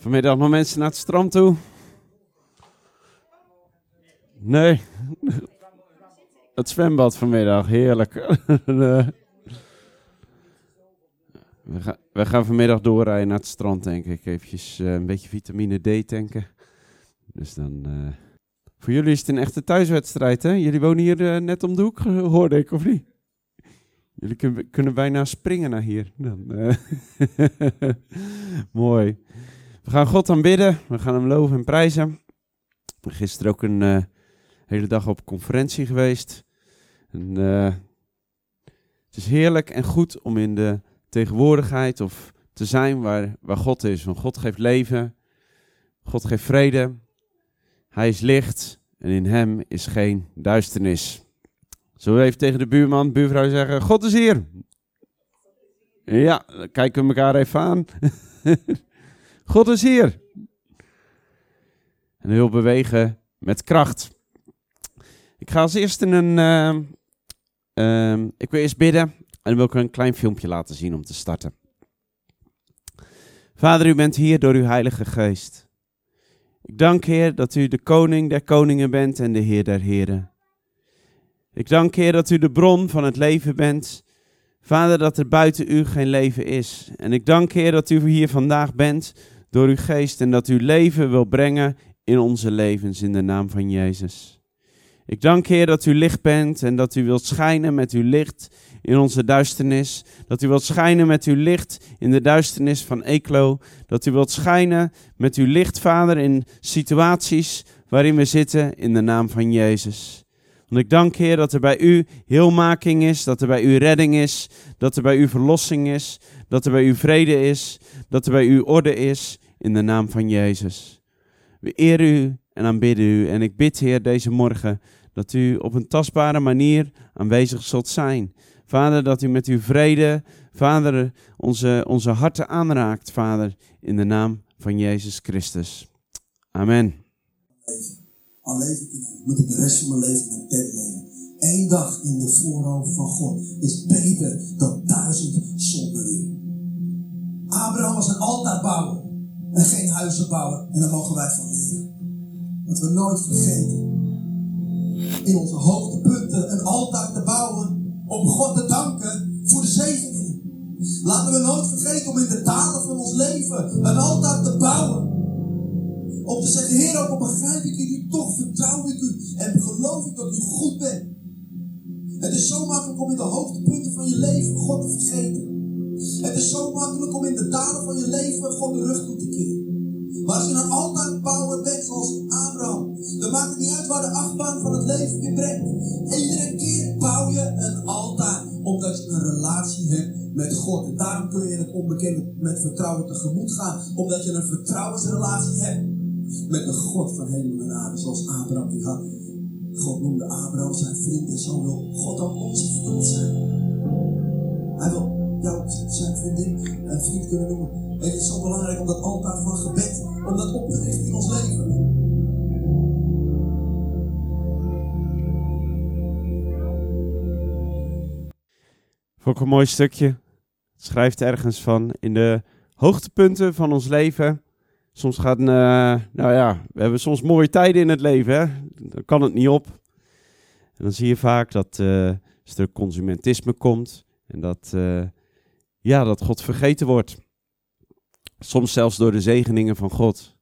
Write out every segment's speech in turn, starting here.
Vanmiddag nog mensen naar het strand toe? Nee. Het zwembad vanmiddag, heerlijk. we, gaan, we gaan vanmiddag doorrijden naar het strand, denk ik. Eventjes uh, een beetje vitamine D tanken. Dus dan... Uh... Voor jullie is het een echte thuiswedstrijd, hè? Jullie wonen hier uh, net om de hoek, hoorde ik, of niet? Jullie kunnen, kunnen bijna springen naar hier. Dan, Mooi. We gaan God aanbidden. We gaan hem loven en prijzen. Gisteren ook een uh, hele dag op conferentie geweest. En, uh, het is heerlijk en goed om in de tegenwoordigheid of te zijn waar, waar God is. Want God geeft leven. God geeft vrede. Hij is licht. En in hem is geen duisternis. Zo even tegen de buurman, buurvrouw zeggen: God is hier. Ja, kijken we elkaar even aan. God is hier. En heel bewegen met kracht. Ik ga als eerste een. Uh, uh, ik wil eerst bidden. En dan wil ik een klein filmpje laten zien om te starten. Vader, u bent hier door uw Heilige Geest. Ik dank, Heer, dat u de koning der koningen bent en de Heer der heren. Ik dank, Heer, dat u de bron van het leven bent. Vader, dat er buiten u geen leven is. En ik dank, Heer, dat u hier vandaag bent door uw geest en dat u leven wil brengen in onze levens in de naam van Jezus. Ik dank Heer dat u licht bent en dat u wilt schijnen met uw licht in onze duisternis. Dat u wilt schijnen met uw licht in de duisternis van Eklo. Dat u wilt schijnen met uw licht, Vader, in situaties waarin we zitten in de naam van Jezus. Want ik dank Heer dat er bij u heelmaking is, dat er bij u redding is, dat er bij u verlossing is, dat er bij u vrede is, dat er bij u orde is, in de naam van Jezus. We eren u en aanbidden u. En ik bid, Heer, deze morgen dat u op een tastbare manier aanwezig zult zijn. Vader, dat u met uw vrede, Vader, onze, onze harten aanraakt, Vader, in de naam van Jezus Christus. Amen. Al leef moet ik de rest van mijn leven een tent leven. Eén dag in de voorhoofd van God is beter dan duizend zonder u. Abraham was een altaarbouwer en geen huizen bouwen. En daar mogen wij van leren. Dat we nooit vergeten. In onze hoogtepunten een altaar te bouwen. Om God te danken voor de zegeningen. Laten we nooit vergeten om in de dalen van ons leven een altaar te bouwen. Om te zeggen, Heer, ook al begrijp ik u, toch vertrouw ik u en geloof ik dat u goed bent. Het is zo makkelijk om in de hoogtepunten van je leven God te vergeten. Het is zo makkelijk om in de dalen van je leven God de rug toe te keren. Maar als je een altaar bouwer bent zoals Abraham, dan maakt het niet uit waar de achtbaan van het leven je brengt. Iedere keer bouw je een altaar, omdat je een relatie hebt met God. En daarom kun je in het onbekende met vertrouwen tegemoet gaan, omdat je een vertrouwensrelatie hebt met de God van hemel en aarde, zoals Abraham die had. God noemde Abraham zijn vriend en zo wil God ook onze vriend zijn. Hij wil jou zijn vriendin en vriend kunnen noemen. En het is zo belangrijk om dat altaar van gebed, om dat op te richten in ons leven. Vond een mooi stukje. Schrijft ergens van in de hoogtepunten van ons leven. Soms gaat, uh, nou ja, we hebben soms mooie tijden in het leven, hè? dan kan het niet op. En dan zie je vaak dat uh, er consumentisme komt en dat, uh, ja, dat God vergeten wordt. Soms zelfs door de zegeningen van God.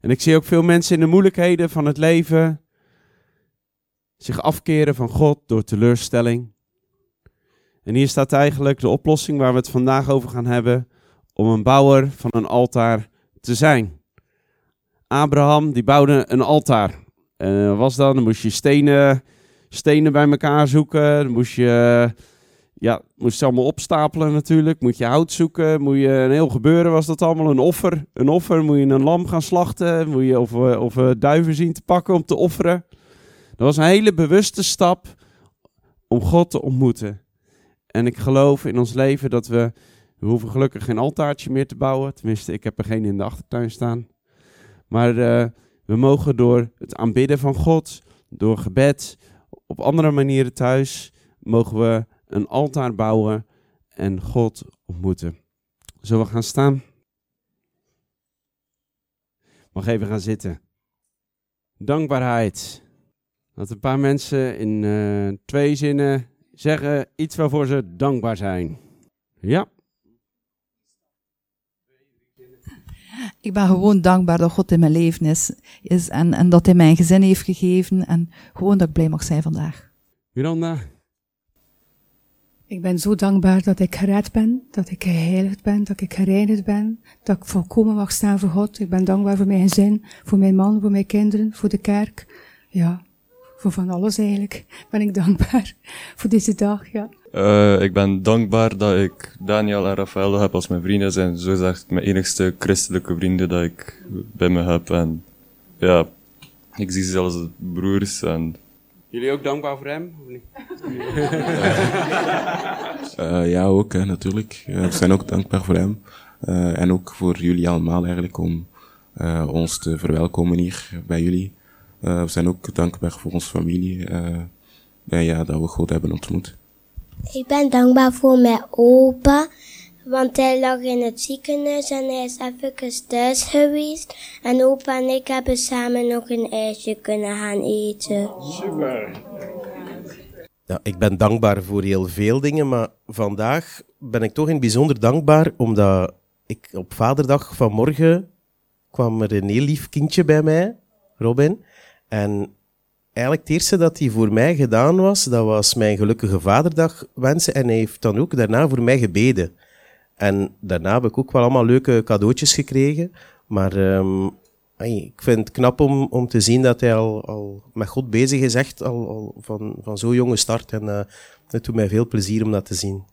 En ik zie ook veel mensen in de moeilijkheden van het leven zich afkeren van God door teleurstelling. En hier staat eigenlijk de oplossing waar we het vandaag over gaan hebben, om een bouwer van een altaar te zijn. Abraham die bouwde een altaar. En was dan, dan moest je stenen, stenen bij elkaar zoeken, dan moest je ja, moest je allemaal opstapelen natuurlijk. Moet je hout zoeken. Moet je een heel gebeuren was dat allemaal. Een offer. Een offer. Moet je een lam gaan slachten. Moet je of, of duiven zien te pakken om te offeren. Dat was een hele bewuste stap om God te ontmoeten. En ik geloof in ons leven dat we... We hoeven gelukkig geen altaartje meer te bouwen. Tenminste, ik heb er geen in de achtertuin staan. Maar uh, we mogen door het aanbidden van God, door gebed, op andere manieren thuis, mogen we een altaar bouwen en God ontmoeten. Zullen we gaan staan? Mag even gaan zitten. Dankbaarheid. Dat een paar mensen in uh, twee zinnen zeggen iets waarvoor ze dankbaar zijn. Ja. Ik ben gewoon dankbaar dat God in mijn leven is, is en, en dat hij mij een gezin heeft gegeven en gewoon dat ik blij mag zijn vandaag. Miranda? Ik ben zo dankbaar dat ik gered ben, dat ik geheiligd ben, dat ik gereinigd ben, dat ik volkomen mag staan voor God. Ik ben dankbaar voor mijn gezin, voor mijn man, voor mijn kinderen, voor de kerk. Ja, voor van alles eigenlijk ben ik dankbaar voor deze dag, ja. Uh, ik ben dankbaar dat ik Daniel en Rafael heb als mijn vrienden. zijn zo gezegd mijn enigste christelijke vrienden dat ik bij me heb. En ja, ik zie ze als broers en Jullie ook dankbaar voor hem? Of niet? uh, ja, ook natuurlijk. Uh, we zijn ook dankbaar voor hem. Uh, en ook voor jullie allemaal eigenlijk om ons te verwelkomen hier bij jullie. we zijn ook dankbaar voor onze familie. en ja, dat we God hebben ontmoet. Ik ben dankbaar voor mijn opa. Want hij lag in het ziekenhuis en hij is even thuis geweest. En opa en ik hebben samen nog een ijsje kunnen gaan eten. Super. Ja, ik ben dankbaar voor heel veel dingen, maar vandaag ben ik toch in het bijzonder dankbaar omdat ik op vaderdag vanmorgen kwam er een heel lief kindje bij mij, Robin. En eigenlijk het eerste dat hij voor mij gedaan was, dat was mijn gelukkige vaderdag wensen. En hij heeft dan ook daarna voor mij gebeden. En daarna heb ik ook wel allemaal leuke cadeautjes gekregen. Maar um, ik vind het knap om, om te zien dat hij al, al met God bezig is, echt al, al van, van zo'n jonge start. En uh, het doet mij veel plezier om dat te zien.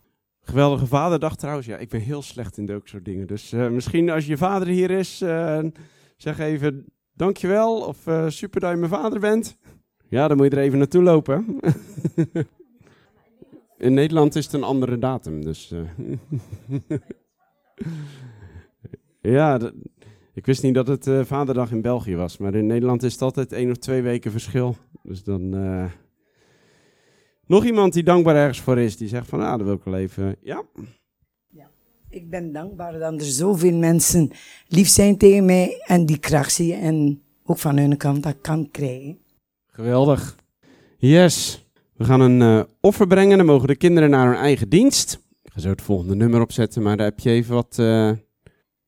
Geweldige vaderdag trouwens. Ja, ik ben heel slecht in dat soort dingen. Dus uh, misschien als je vader hier is, uh, zeg even dankjewel of super dat je mijn vader bent. Ja, dan moet je er even naartoe lopen. In Nederland is het een andere datum, dus. Uh. ja, ik wist niet dat het uh, Vaderdag in België was, maar in Nederland is het altijd één of twee weken verschil. Dus dan. Uh... Nog iemand die dankbaar ergens voor is, die zegt van, ah, dat wil ik wel even. Ja. ja. Ik ben dankbaar dat er zoveel mensen lief zijn tegen mij en die kracht zien en ook van hun kant dat kan krijgen. Geweldig. Yes. We gaan een uh, offer brengen. Dan mogen de kinderen naar hun eigen dienst. Ik ga zo het volgende nummer opzetten, maar daar heb je even wat. Uh,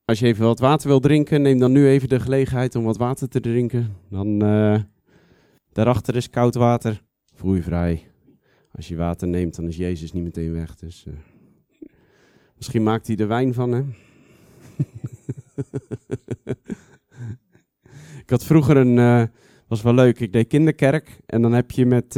als je even wat water wil drinken, neem dan nu even de gelegenheid om wat water te drinken. Dan uh, daarachter is koud water. Voel vrij. Als je water neemt, dan is Jezus niet meteen weg. Dus misschien maakt hij er wijn van, hè? Ik had vroeger een was wel leuk. Ik deed kinderkerk en dan heb je met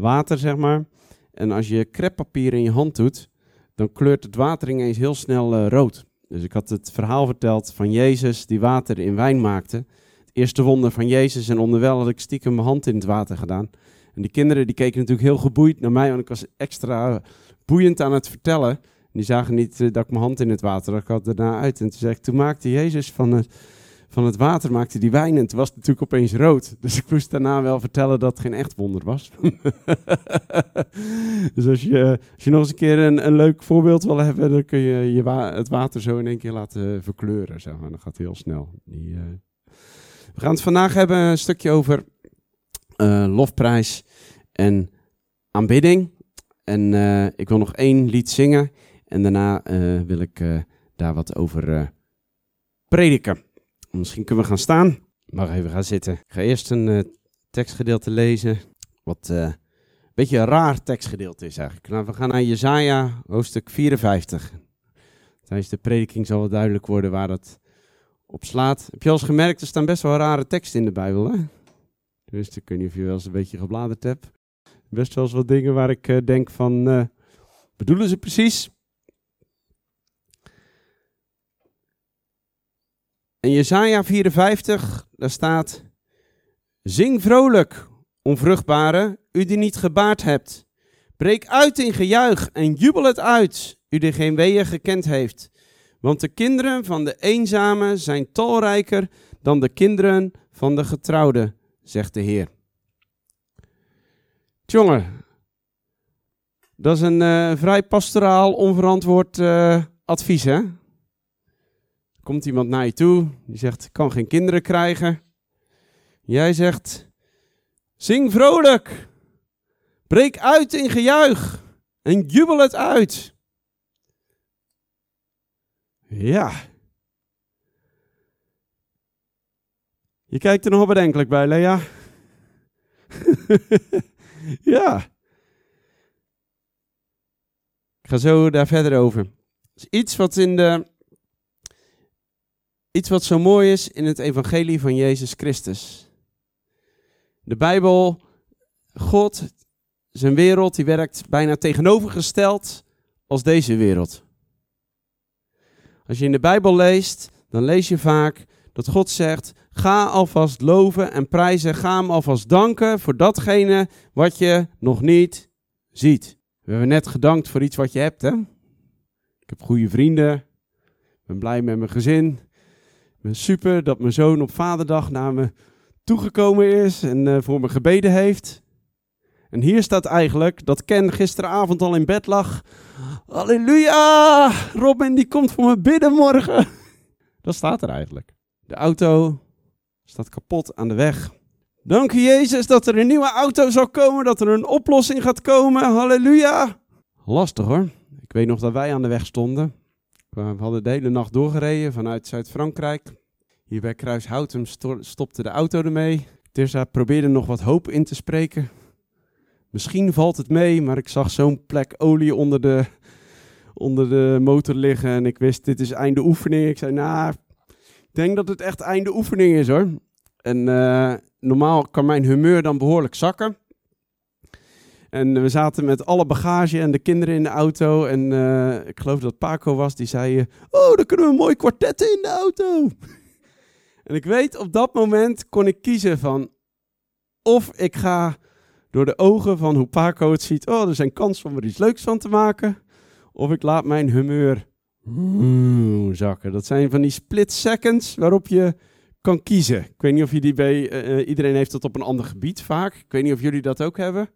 water, zeg maar. En als je kreppapier in je hand doet, dan kleurt het water ineens heel snel uh, rood. Dus ik had het verhaal verteld van Jezus die water in wijn maakte. Het eerste wonder van Jezus en onderwijl had ik stiekem mijn hand in het water gedaan. En die kinderen die keken natuurlijk heel geboeid naar mij, want ik was extra boeiend aan het vertellen. En die zagen niet uh, dat ik mijn hand in het water had. Ik had daarna uit. En toen zei toen maakte Jezus van van het water maakte die wijn en het was natuurlijk opeens rood. Dus ik moest daarna wel vertellen dat het geen echt wonder was. dus als je, nog eens een keer een, leuk voorbeeld wil hebben, dan kun je, je het water zo in één keer laten verkleuren. Zeg maar. Dan gaat heel snel. Die, uh... We gaan het vandaag hebben een stukje over uh, lofprijs en aanbidding. En uh, ik wil nog één lied zingen en daarna wil ik daar wat over prediken. Misschien kunnen we gaan staan. Mag even gaan zitten. Ik ga eerst een uh, tekstgedeelte lezen. Wat uh, een beetje een raar tekstgedeelte is eigenlijk. Nou, we gaan naar Jezaja, hoofdstuk 54. Tijdens de prediking zal het duidelijk worden waar dat op slaat. Heb je al eens gemerkt, er staan best wel rare teksten in de Bijbel, hè? Dus ik weet niet of je wel eens een beetje gebladerd hebt. Best wel eens wat dingen waar ik uh, denk van, bedoelen ze precies? In Jesaja 54, daar staat, Zing vrolijk, onvruchtbare, u die niet gebaard hebt. Breek uit in gejuich en jubel het uit, u die geen weeën gekend heeft. Want de kinderen van de eenzame zijn talrijker dan de kinderen van de getrouwde, zegt de Heer. Jongen, dat is een uh, vrij pastoraal, onverantwoord uh, advies, hè? Komt iemand naar je toe, die zegt, ik kan geen kinderen krijgen. Jij zegt, zing vrolijk, breek uit in gejuich en jubel het uit. Ja. Je kijkt er nog bedenkelijk bij, Lea. ja. Ik ga zo daar verder over. is iets wat in de iets wat zo mooi is in het evangelie van Jezus Christus. De Bijbel, God, zijn wereld, die werkt bijna tegenovergesteld als deze wereld. Als je in de Bijbel leest, dan lees je vaak dat God zegt: ga alvast loven en prijzen, ga hem alvast danken voor datgene wat je nog niet ziet. We hebben net gedankt voor iets wat je hebt, hè? Ik heb goede vrienden, ben blij met mijn gezin, super dat mijn zoon op vaderdag naar me toegekomen is en uh, voor me gebeden heeft. En hier staat eigenlijk dat Ken gisteravond al in bed lag. Halleluja! Robin die komt voor me bidden morgen. Dat staat er eigenlijk. De auto staat kapot aan de weg. Dank je Jezus dat er een nieuwe auto zal komen, dat er een oplossing gaat komen. Halleluja! Lastig hoor. Ik weet nog dat wij aan de weg stonden. We hadden de hele nacht doorgereden vanuit Zuid-Frankrijk. Hier bij Kruishoutem stopte de auto ermee. Tirza probeerde nog wat hoop in te spreken. Misschien valt het mee, maar ik zag zo'n plek olie onder de, onder de motor liggen. En ik wist, dit is einde oefening. Ik zei, nou, ik denk dat het echt einde oefening is hoor. En uh, normaal kan mijn humeur dan behoorlijk zakken. En we zaten met alle bagage en de kinderen in de auto. En uh, ik geloof dat Paco was, die zei... Oh, dan kunnen we een mooi kwartet in de auto. en ik weet, op dat moment kon ik kiezen van... Of ik ga door de ogen van hoe Paco het ziet... Oh, er zijn kans om er iets leuks van te maken. Of ik laat mijn humeur zakken. Dat zijn van die split seconds waarop je kan kiezen. Ik weet niet of je die bij... Uh, iedereen heeft dat op een ander gebied vaak. Ik weet niet of jullie dat ook hebben.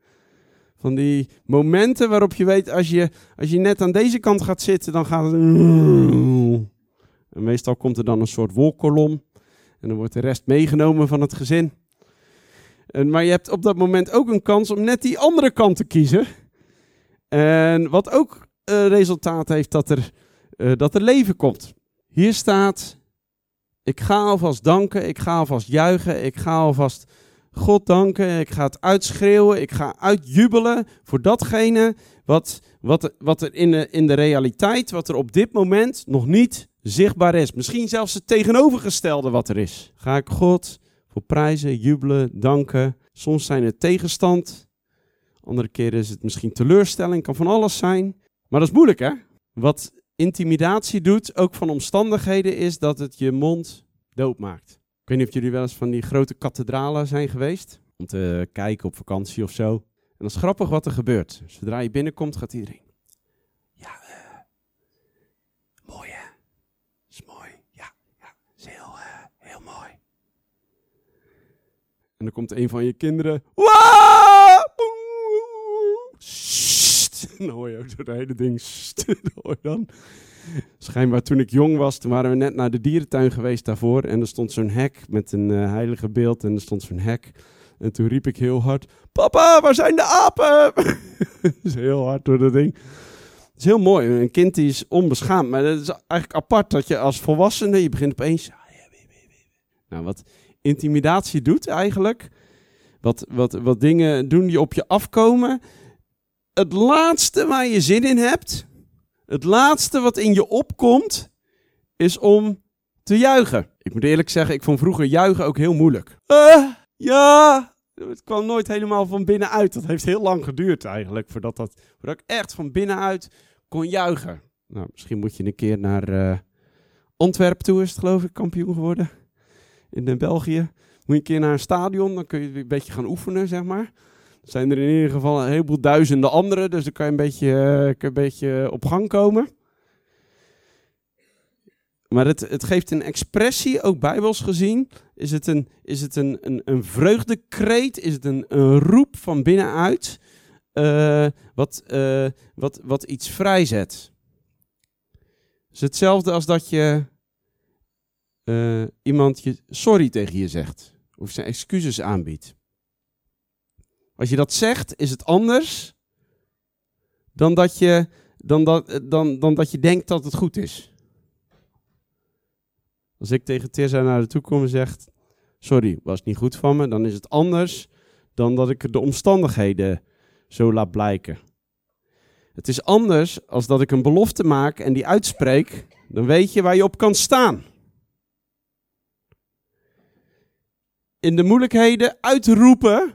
Van die momenten waarop je weet, als je, als je net aan deze kant gaat zitten, dan gaat het... En meestal komt er dan een soort wolkolom. En dan wordt de rest meegenomen van het gezin. En, maar je hebt op dat moment ook een kans om net die andere kant te kiezen. En wat ook uh, resultaat heeft dat er, uh, dat er leven komt. Hier staat, ik ga alvast danken, ik ga alvast juichen, ik ga alvast God danken. Ik ga het uitschreeuwen. Ik ga uitjubelen voor datgene wat, wat, wat er in de, in de realiteit, wat er op dit moment nog niet zichtbaar is. Misschien zelfs het tegenovergestelde wat er is. Ga ik God voor prijzen, jubelen, danken. Soms zijn het tegenstand. Andere keren is het misschien teleurstelling. Kan van alles zijn. Maar dat is moeilijk hè. Wat intimidatie doet, ook van omstandigheden, is dat het je mond doodmaakt. Ik weet niet of jullie wel eens van die grote kathedralen zijn geweest. Om te kijken op vakantie of zo. En dat is grappig wat er gebeurt. Zodra je binnenkomt, gaat iedereen. Ja, uh, mooi hè? Is mooi. Ja, ja, is heel, uh, heel mooi. En dan komt een van je kinderen. Waaah! Dan hoor je ook zo het hele ding. hoor je dan. Schijnbaar toen ik jong was, toen waren we net naar de dierentuin geweest daarvoor. En er stond zo'n hek met een uh, heilige beeld en er stond zo'n hek. En toen riep ik heel hard, papa, waar zijn de apen? dat is heel hard door dat ding. Het is heel mooi. Een kind die is onbeschaamd. Maar het is eigenlijk apart dat je als volwassene, je begint opeens... Nou, wat intimidatie doet eigenlijk, wat, wat, wat dingen doen die op je afkomen. Het laatste waar je zin in hebt, het laatste wat in je opkomt, is om te juichen. Ik moet eerlijk zeggen, ik vond vroeger juichen ook heel moeilijk. Uh, ja, het kwam nooit helemaal van binnenuit. Dat heeft heel lang geduurd eigenlijk, voordat, dat, voordat ik echt van binnenuit kon juichen. Nou, misschien moet je een keer naar uh, Antwerpen toe, is het geloof ik, kampioen geworden. In uh, België. Moet je een keer naar een stadion, dan kun je een beetje gaan oefenen, zeg maar zijn er in ieder geval een heleboel duizenden anderen. Dus dan kan je een beetje, uh, een beetje op gang komen. Maar het, het geeft een expressie, ook bijbels gezien. Is het een, is het een, een, een vreugdekreet? Is het een, een roep van binnenuit? Uh, wat, uh, wat, wat iets vrijzet. Het is hetzelfde als dat je eh, iemand je sorry tegen je zegt. Of zijn excuses aanbiedt. Als je dat zegt, is het anders dan dat je, dan dat, dan, dan dat je denkt dat het goed is. Als ik tegen Tessa naar de toe kom zeg, sorry, was niet goed van me, dan is het anders dan dat ik de omstandigheden zo laat blijken. Het is anders als dat ik een belofte maak en die uitspreek, dan weet je waar je op kan staan. In de moeilijkheden uitroepen,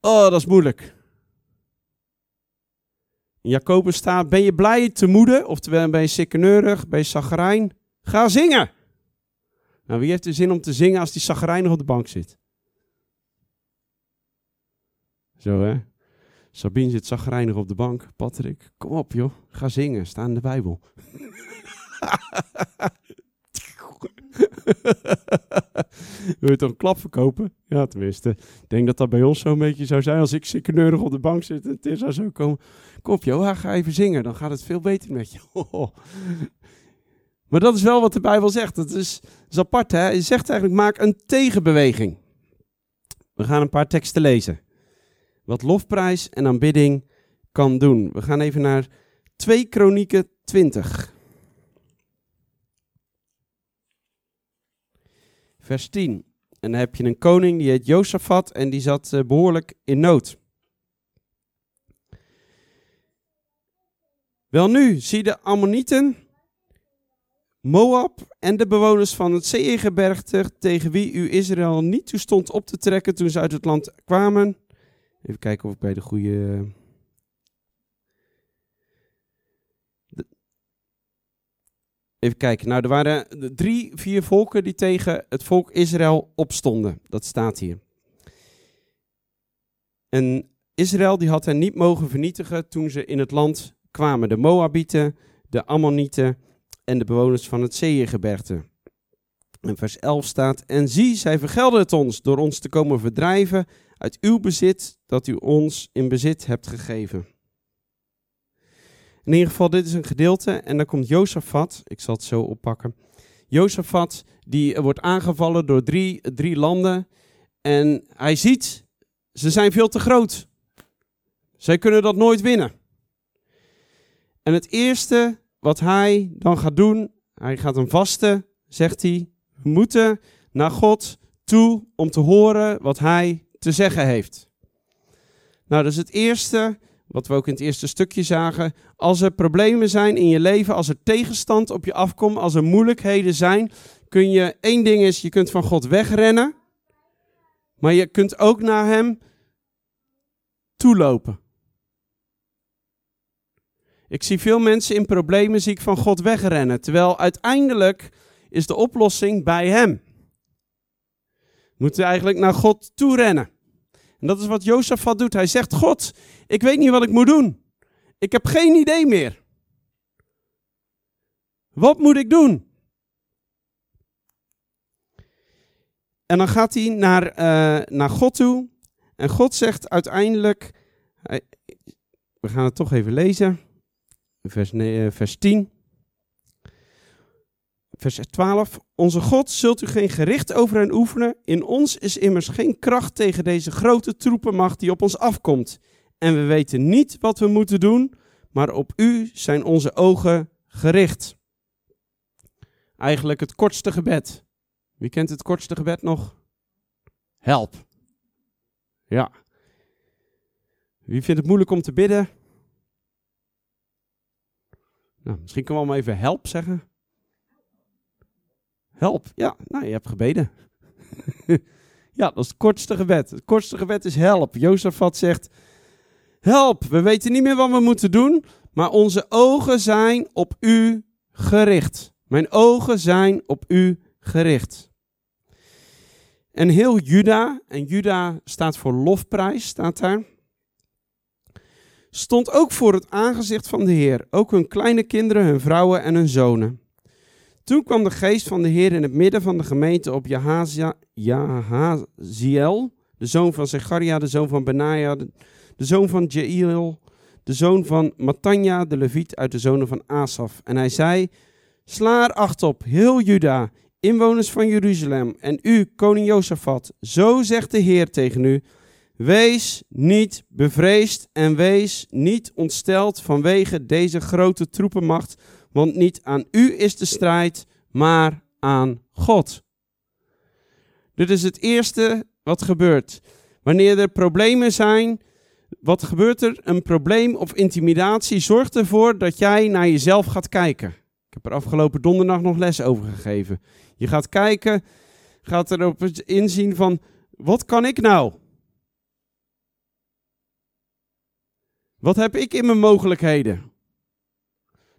oh dat is moeilijk. In Jacobus staat, ben je blij te moede, oftewel ben je sikkeneurig, ben je zagrijn, ga zingen. Nou, wie heeft er zin om te zingen als die zagrijnig op de bank zit? Zo hè. Sabine zit zagrijnig op de bank. Patrick, kom op joh, ga zingen, sta in de Bijbel. Wil je toch een klap verkopen? Ja, tenminste. Ik denk dat dat bij ons zo'n beetje zou zijn als ik sikkeneurig op de bank zit en het zou zo komen. Kom op ga even zingen, dan gaat het veel beter met je. Maar dat is wel wat de Bijbel zegt. Dat is, apart hè. Hij zegt eigenlijk, maak een tegenbeweging. We gaan een paar teksten lezen wat lofprijs en aanbidding kan doen. We gaan even naar 2 Kronieken 20. Vers 10. En dan heb je een koning die heet Jozefat en die zat uh, behoorlijk in nood. Wel nu, zie de Ammonieten, Moab en de bewoners van het Zeegebergte, tegen wie u Israël niet toestond op te trekken toen ze uit het land kwamen, Even kijken of ik bij de goede. Even kijken. Nou, er waren drie, vier volken die tegen het volk Israël opstonden. Dat staat hier. En Israël die had hen niet mogen vernietigen toen ze in het land kwamen. De Moabieten, de Ammonieten en de bewoners van het Zeeëngebergte. En vers 11 staat, en zie, zij vergelden het ons door ons te komen verdrijven uit uw bezit dat u ons in bezit hebt gegeven. In ieder geval, dit is een gedeelte en dan komt Jozefat, ik zal het zo oppakken. Jozefat, die wordt aangevallen door drie, drie landen en hij ziet, ze zijn veel te groot. Zij kunnen dat nooit winnen. En het eerste wat hij dan gaat doen, hij gaat een vasten, zegt hij, we moeten naar God toe om te horen wat hij te zeggen heeft. Nou, dat is het eerste, wat we ook in het eerste stukje zagen. Als er problemen zijn in je leven, als er tegenstand op je afkomt, als er moeilijkheden zijn, kun je, één ding is, je kunt van God wegrennen, maar je kunt ook naar Hem toelopen. Ik zie veel mensen in problemen, zie ik van God wegrennen, terwijl uiteindelijk is de oplossing bij Hem moeten eigenlijk naar God toe rennen. En dat is wat Jozefat doet. Hij zegt, God, ik weet niet wat ik moet doen. Ik heb geen idee meer. Wat moet ik doen? En dan gaat hij naar, uh, naar God toe. En God zegt uiteindelijk, we gaan het toch even lezen, vers, nee, vers 10 vers 12. Onze God zult u geen gericht over hen oefenen. In ons is immers geen kracht tegen deze grote troepenmacht die op ons afkomt. En we weten niet wat we moeten doen, maar op u zijn onze ogen gericht. Eigenlijk het kortste gebed. Wie kent het kortste gebed nog? Help. Ja. Wie vindt het moeilijk om te bidden? Nou, misschien kunnen we allemaal even help zeggen. Help. Ja, nou, je hebt gebeden. ja, dat is het kortste gebed. Het kortste gebed is help. Jozefat zegt, help, we weten niet meer wat we moeten doen, maar onze ogen zijn op u gericht. Mijn ogen zijn op u gericht. En heel Juda, en Juda staat voor lofprijs, staat daar, stond ook voor het aangezicht van de Heer, ook hun kleine kinderen, hun vrouwen en hun zonen. Toen kwam de geest van de Heer in het midden van de gemeente op Jahaziel, de zoon van Zecharia, de zoon van Benaja, de, zoon van Jeiel, de zoon van Matanja, de leviet uit de zonen van Asaf. En hij zei, Sla er acht op, heel Juda, inwoners van Jeruzalem en u, koning Jozefat. Zo zegt de Heer tegen u, wees niet bevreesd en wees niet ontsteld vanwege deze grote troepenmacht, want niet aan u is de strijd, maar aan God. Dit is het eerste wat gebeurt. Wanneer er problemen zijn, wat gebeurt er? Een probleem of intimidatie zorgt ervoor dat jij naar jezelf gaat kijken. Ik heb er afgelopen donderdag nog les over gegeven. Je gaat kijken, gaat erop inzien van, wat kan ik nou? Wat heb ik in mijn mogelijkheden?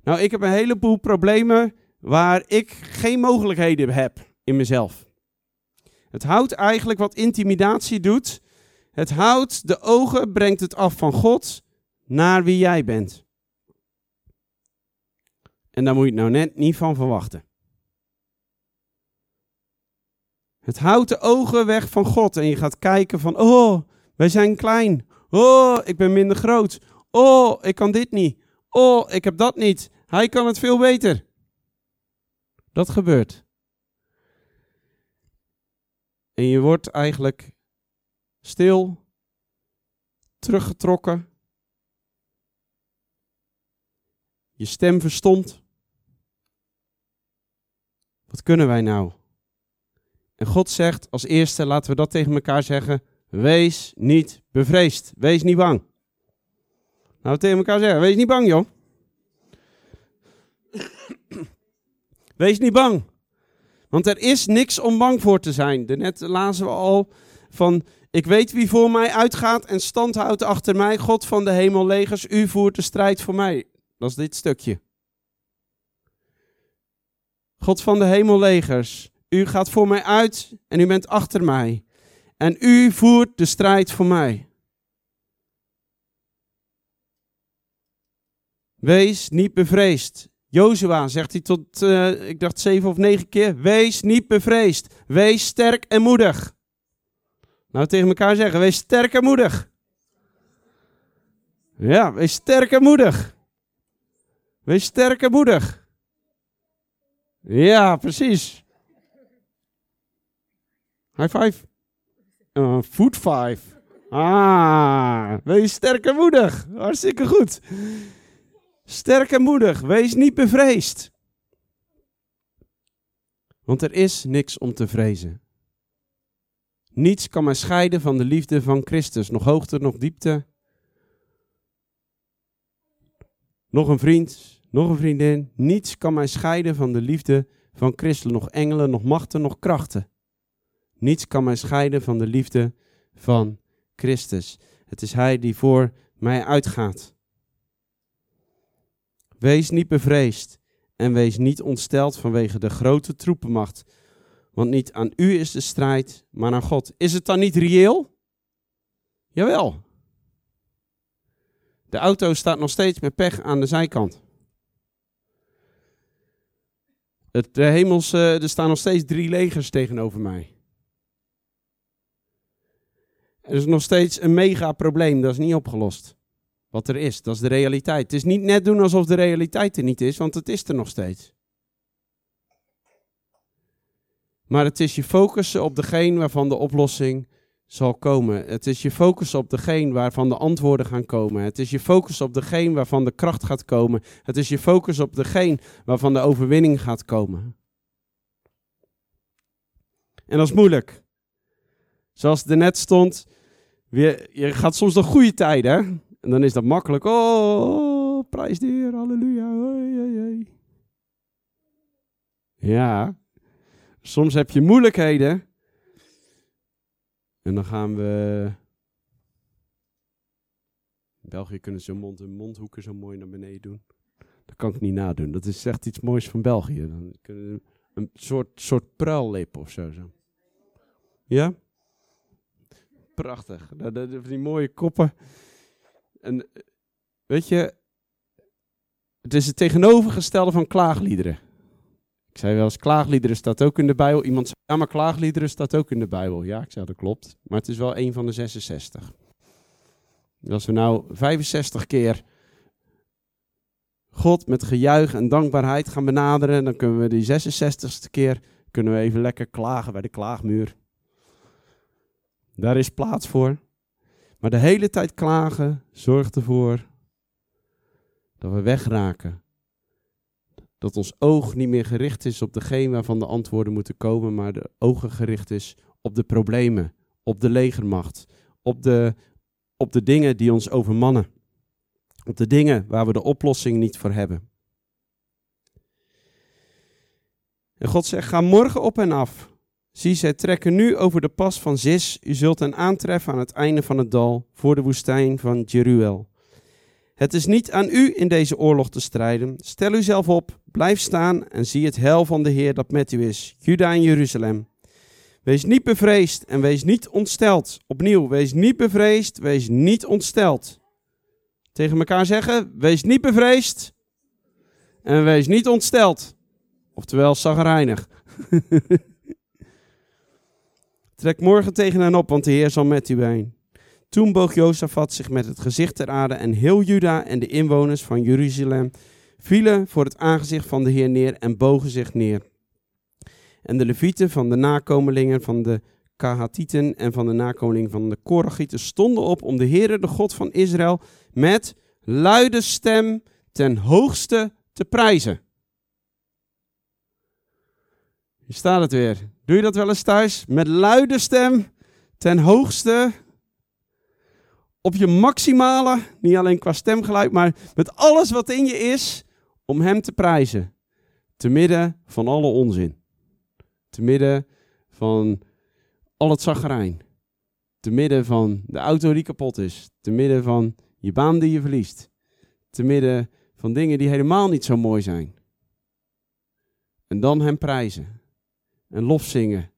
Nou, ik heb een heleboel problemen waar ik geen mogelijkheden heb in mezelf. Het houdt eigenlijk wat intimidatie doet. Het houdt de ogen, brengt het af van God naar wie jij bent. En daar moet je het nou net niet van verwachten. Het houdt de ogen weg van God en je gaat kijken van, oh, wij zijn klein. Oh, ik ben minder groot. Oh, ik kan dit niet. Oh, ik heb dat niet. Hij kan het veel beter. Dat gebeurt. En je wordt eigenlijk stil, teruggetrokken. Je stem verstomt. Wat kunnen wij nou? En God zegt als eerste, laten we dat tegen elkaar zeggen, wees niet bevreesd, wees niet bang. Nou, tegen elkaar zeggen, wees niet bang joh. Wees niet bang. Want er is niks om bang voor te zijn. Daarnet lazen we al van, ik weet wie voor mij uitgaat en stand houdt achter mij. God van de hemellegers, u voert de strijd voor mij. Dat is dit stukje. God van de hemellegers, u gaat voor mij uit en u bent achter mij. En u voert de strijd voor mij. Wees niet bevreesd. Jozua zegt hij tot, uh, ik dacht zeven of negen keer, wees niet bevreesd. Wees sterk en moedig. Nou, tegen elkaar zeggen, wees sterk en moedig. Ja, wees sterk en moedig. Wees sterk en moedig. Ja, precies. High five. Uh, food five. Ah, wees sterk en moedig. Hartstikke goed. Sterk en moedig, wees niet bevreesd. Want er is niks om te vrezen. Niets kan mij scheiden van de liefde van Christus, nog hoogte, nog diepte. Nog een vriend, nog een vriendin. Niets kan mij scheiden van de liefde van Christus, nog engelen, nog machten, nog krachten. Niets kan mij scheiden van de liefde van Christus. Het is Hij die voor mij uitgaat. Wees niet bevreesd en wees niet ontsteld vanwege de grote troepenmacht. Want niet aan u is de strijd, maar aan God. Is het dan niet reëel? Jawel. De auto staat nog steeds met pech aan de zijkant. Het, de hemels, er staan nog steeds drie legers tegenover mij. Er is nog steeds een mega probleem, dat is niet opgelost wat er is. Dat is de realiteit. Het is niet net doen alsof de realiteit er niet is, want het is er nog steeds. Maar het is je focussen op degene waarvan de oplossing zal komen. Het is je focussen op degene waarvan de antwoorden gaan komen. Het is je focus op degene waarvan de kracht gaat komen. Het is je focus op degene waarvan de overwinning gaat komen. En dat is moeilijk. Zoals er net stond, je gaat soms nog goede tijden. En dan is dat makkelijk. Oh, prijs de Heer, halleluja. Ja, soms heb je moeilijkheden. En dan gaan we... In België kunnen ze mond en mondhoeken zo mooi naar beneden doen. Dat kan ik niet nadoen. Dat is echt iets moois van België. Dan kunnen een soort, soort pruillip of zo, zo. Ja? Prachtig. Die mooie koppen. En weet je, het is het tegenovergestelde van klaagliederen. Ik zei wel eens, klaagliederen staat ook in de Bijbel. Iemand zei, ja, maar klaagliederen staat ook in de Bijbel. Ja, ik zei, dat klopt. Maar het is wel een van de 66. Als we nou 65 keer God met gejuich en dankbaarheid gaan benaderen. Dan kunnen we die 66ste keer kunnen we even lekker klagen bij de klaagmuur. Daar is plaats voor. Maar de hele tijd klagen zorgt ervoor dat we wegraken. Dat ons oog niet meer gericht is op degene waarvan de antwoorden moeten komen, maar de ogen gericht is op de problemen, op de legermacht, op de, op de dingen die ons overmannen. Op de dingen waar we de oplossing niet voor hebben. En God zegt: Ga morgen op en af. Zie, zij trekken nu over de pas van Zis. U zult hen aantreffen aan het einde van het dal, voor de woestijn van Jeruel. Het is niet aan u in deze oorlog te strijden. Stel uzelf op, blijf staan en zie het heil van de Heer dat met u is, Juda en Jeruzalem. Wees niet bevreesd en wees niet ontsteld. Opnieuw, wees niet bevreesd, wees niet ontsteld. Tegen elkaar zeggen, wees niet bevreesd en wees niet ontsteld. Oftewel, zagrijnig. Trek morgen tegen hen op, want de Heer zal met u zijn. Toen boog Jozefat zich met het gezicht ter aarde en heel Juda en de inwoners van Jeruzalem vielen voor het aangezicht van de Heer neer en bogen zich neer. En de levieten van de nakomelingen van de Kahatieten en van de nakomelingen van de Korachieten stonden op om de Heere, de God van Israël, met luide stem ten hoogste te prijzen. Hier staat het weer. Doe je dat wel eens thuis? Met luide stem ten hoogste op je maximale, niet alleen qua stemgeluid, maar met alles wat in je is, om Hem te prijzen. Te midden van alle onzin. Te midden van al het zagrijn. Te midden van de auto die kapot is. Te midden van je baan die je verliest. Te midden van dingen die helemaal niet zo mooi zijn. En dan Hem prijzen. En lof zingen.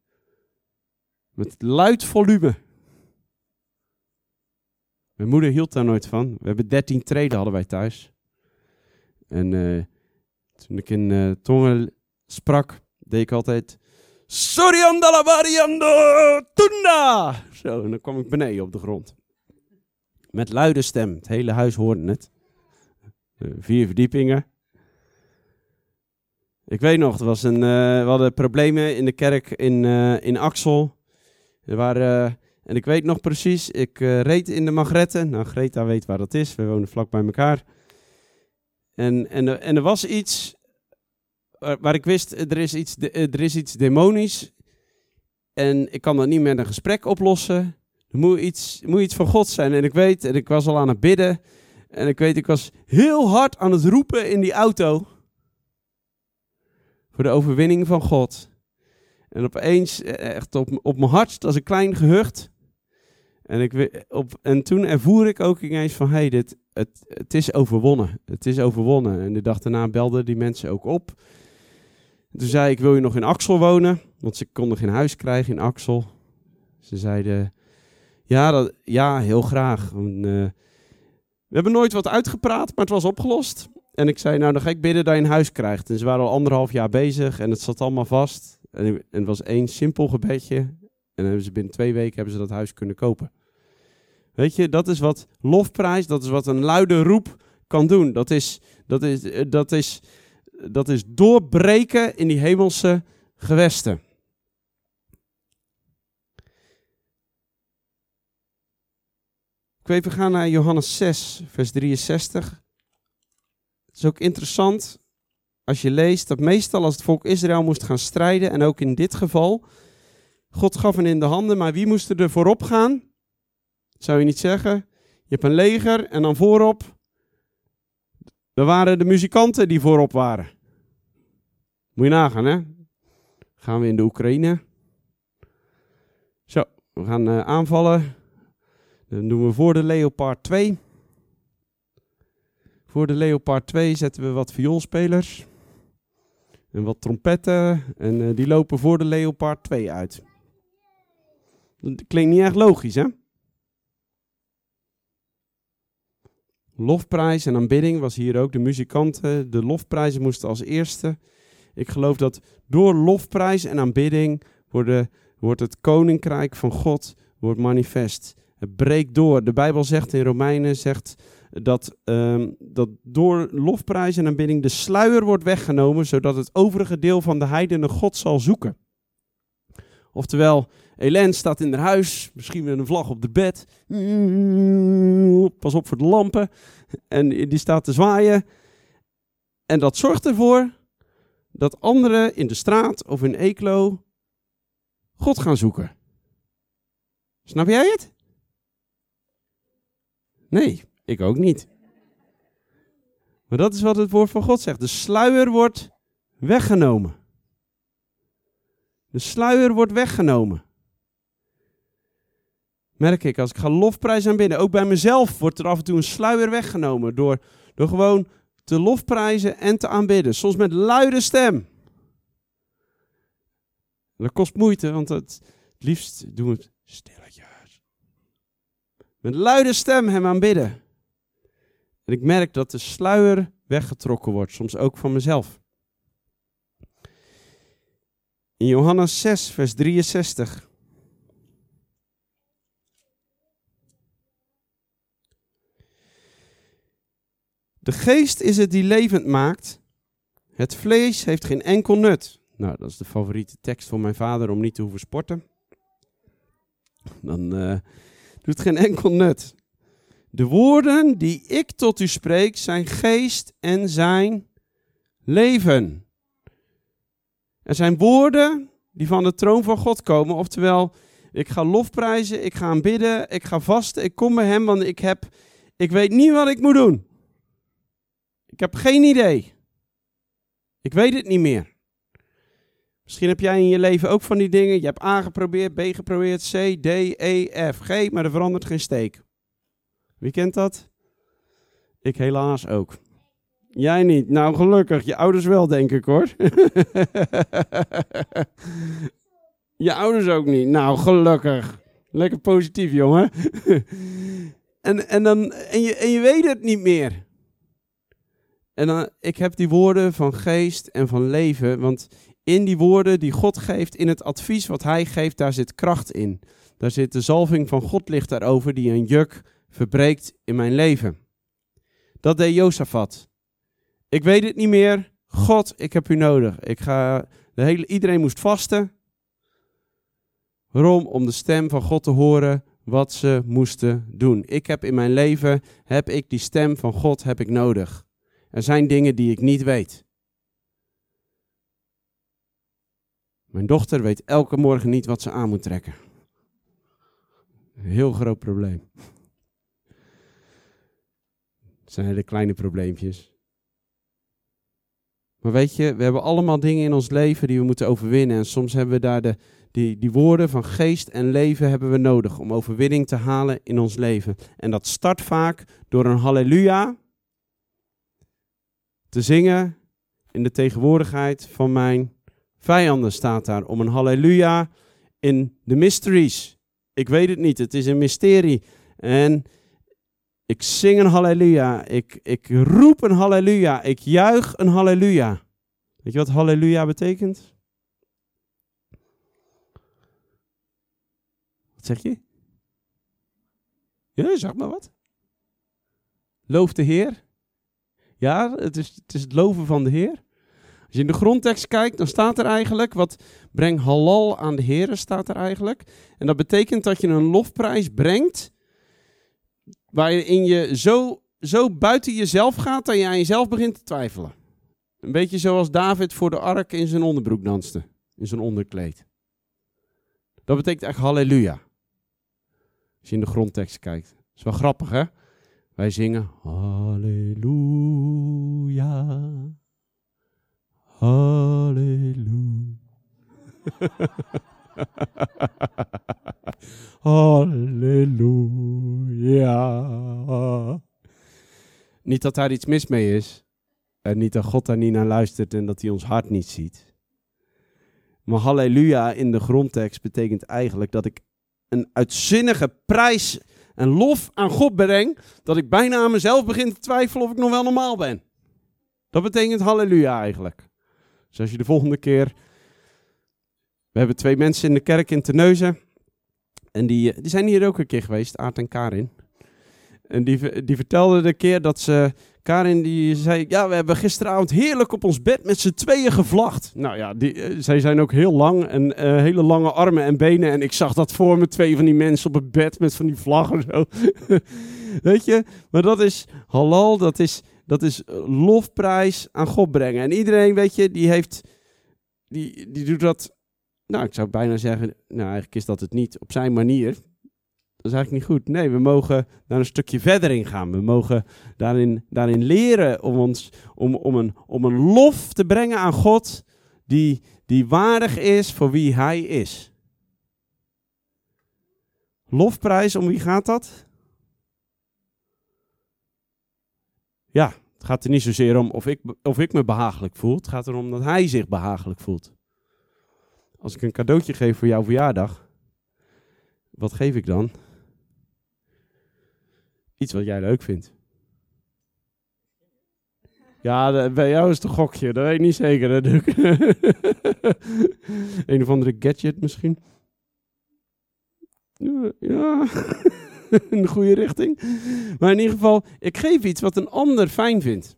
Met luid volume. Mijn moeder hield daar nooit van. We hebben dertien treden hadden wij thuis. En uh, toen ik in uh, tongen sprak, deed ik altijd... Soriandalabariando tunda! Zo, en dan kwam ik beneden op de grond. Met luide stem. Het hele huis hoorde het. Uh, vier verdiepingen. Ik weet nog, was een, we hadden problemen in de kerk in, in Axel. Er waren en ik weet nog precies, ik reed in de Magretten. Nou, Greta weet waar dat is. We wonen vlak bij elkaar. En, en, en er was iets waar, waar ik wist, er is, iets, er is iets demonisch. En ik kan dat niet met een gesprek oplossen. Er moet iets, moet iets van God zijn. En ik weet, en ik was al aan het bidden. En ik weet, ik was heel hard aan het roepen in die auto. Voor de overwinning van God. En opeens, echt op, op mijn hart, als een klein gehucht. En, ik, op, en toen ervoer ik ook ineens van, hey, dit, het, het is overwonnen. Het is overwonnen. En de dag daarna belden die mensen ook op. toen zei ik, wil je nog in Axel wonen? Want ze konden geen huis krijgen in Axel. Ze zeiden, ja, dat, ja heel graag. En, uh, we hebben nooit wat uitgepraat, maar het was opgelost. En ik zei, nou dan ga ik bidden dat je een huis krijgt. En ze waren al anderhalf jaar bezig en het zat allemaal vast. En, het was één simpel gebedje. En hebben ze binnen twee weken hebben ze dat huis kunnen kopen. Weet je, dat is wat lofprijs, dat is wat een luide roep kan doen. Dat is, dat is, eh, dat is, dat is doorbreken in die hemelse gewesten. Ik weet, we gaan naar Johannes 6, vers 63. Het is ook interessant als je leest dat meestal als het volk Israël moest gaan strijden, en ook in dit geval, God gaf hen in de handen, maar wie moest er voorop gaan? Zou je niet zeggen? Je hebt een leger en dan voorop. Er waren de muzikanten die voorop waren. Moet je nagaan, hè? Gaan we in de Oekraïne. Zo, we gaan uh, aanvallen. Dan doen we voor de Leopard 2. Voor de Leopard 2 zetten we wat vioolspelers. En wat trompetten. En uh, die lopen voor de Leopard 2 uit. Dat klinkt niet echt logisch, hè? Lofprijs en aanbidding was hier ook. De muzikanten, de lofprijzen moesten als eerste. Ik geloof dat door lofprijs en aanbidding wordt het koninkrijk van God wordt manifest. Het breekt door. De Bijbel zegt in Romeinen, zegt, dat, ehm, dat door lofprijs en aanbidding de sluier wordt weggenomen, zodat het overige deel van de heidenen God zal zoeken. Oftewel, Hélène staat in haar huis, misschien met een vlag op de bed. Pas op voor de lampen. En die staat te zwaaien. En dat zorgt ervoor dat anderen in de straat of in Eeklo God gaan zoeken. Snap jij het? Nee, ik ook niet. Maar dat is wat het woord van God zegt. De sluier wordt weggenomen. De sluier wordt weggenomen. Merk ik, als ik ga lofprijs aanbidden, ook bij mezelf wordt er af en toe een sluier weggenomen door, door gewoon te lofprijzen en te aanbidden. Soms met luide stem. Dat kost moeite, want het, het liefst doen we het stilletjes. Met luide stem hem aanbidden. En ik merk dat de sluier weggetrokken wordt, soms ook van mezelf. In Johannes 6, vers 63. De geest is het die levend maakt. Het vlees heeft geen enkel nut. Nou, dat is de favoriete tekst van mijn vader om niet te hoeven sporten. Dan uh, doet geen enkel nut. De woorden die ik tot u spreek zijn geest en zijn leven. Er zijn woorden die van de troon van God komen, oftewel, ik ga lofprijzen, ik ga aanbidden, ik ga vasten, ik kom bij hem, want ik heb, ik weet niet wat ik moet doen. Ik heb geen idee. Ik weet het niet meer. Misschien heb jij in je leven ook van die dingen. Je hebt A geprobeerd, B geprobeerd, C, D, E, F, G, maar er verandert geen steek. Wie kent dat? Ik helaas ook. Jij niet. Nou, gelukkig. Je ouders wel, denk ik hoor. je ouders ook niet. Nou, gelukkig. Lekker positief, jongen. en, en, dan, en, je, en je weet het niet meer. En dan, ik heb die woorden van geest en van leven, want in die woorden die God geeft, in het advies wat Hij geeft, daar zit kracht in. Daar zit de zalving van God ligt daarover, die een juk verbreekt in mijn leven. Dat deed Jozefat. Ik weet het niet meer. God, ik heb u nodig. Ik ga, de hele, iedereen moest vasten. Waarom? Om de stem van God te horen wat ze moesten doen. Ik heb in mijn leven, heb ik die stem van God heb ik nodig. Er zijn dingen die ik niet weet. Mijn dochter weet elke morgen niet wat ze aan moet trekken. Heel groot probleem. Het zijn hele kleine probleempjes. Maar weet je, we hebben allemaal dingen in ons leven die we moeten overwinnen. En soms hebben we daar de, die, die woorden van geest en leven hebben we nodig om overwinning te halen in ons leven. En dat start vaak door een halleluja te zingen in de tegenwoordigheid van mijn vijanden staat daar. Om een halleluja in de mysteries. Ik weet het niet, het is een mysterie. En ik zing een halleluja. Ik, ik roep een halleluja. Ik juich een halleluja. Weet je wat halleluja betekent? Wat zeg je? Ja, zeg maar wat. Loof de Heer. Ja, het is, het is het loven van de Heer. Als je in de grondtekst kijkt, dan staat er eigenlijk, wat breng halal aan de Heer, staat er eigenlijk. En dat betekent dat je een lofprijs brengt, waarin je zo, zo buiten jezelf gaat, dat je aan jezelf begint te twijfelen. Een beetje zoals David voor de ark in zijn onderbroek danste, in zijn onderkleed. Dat betekent echt halleluja. Als je in de grondtekst kijkt. Dat is wel grappig, hè? Wij zingen Halleluja. Halleluja. Halleluja. Niet dat daar iets mis mee is. En niet dat God daar niet naar luistert en dat hij ons hart niet ziet. Maar halleluja in de grondtekst betekent eigenlijk dat ik een uitzinnige prijs en lof aan God breng, dat ik bijna aan mezelf begin te twijfelen of ik nog wel normaal ben. Dat betekent halleluja eigenlijk. Dus als je de volgende keer... We hebben twee mensen in de kerk in Terneuzen. En die, die zijn hier ook een keer geweest, Aart en Karin. En die, die vertelde de keer dat ze... Karin die zei, ja, we hebben gisteravond heerlijk op ons bed met z'n tweeën gevlacht. Nou ja, die, eh, zij zijn ook heel lang en eh, hele lange armen en benen. En ik zag dat voor me, twee van die mensen op het bed met van die vlaggen zo. Weet je, maar dat is halal, dat is, dat is eh, lofprijs aan God brengen. En iedereen, weet je, die heeft, die, die doet dat, nou, ik zou bijna zeggen, nou, eigenlijk is dat het niet, op zijn manier. Dat is eigenlijk niet goed. Nee, we mogen daar een stukje verder in gaan. We mogen daarin, daarin leren om, ons, om, om, een, om een lof te brengen aan God die, die waardig is voor wie Hij is. Lofprijs, om wie gaat dat? Ja, het gaat er niet zozeer om of ik, of ik me behagelijk voel. Het gaat erom dat Hij zich behagelijk voelt. Als ik een cadeautje geef voor jouw verjaardag, wat geef ik dan? Iets wat jij leuk vindt. Ja, bij jou is het een gokje, dat weet ik niet zeker. Ik. een of andere gadget misschien. Ja, de goede richting. Maar in ieder geval, ik geef iets wat een ander fijn vindt.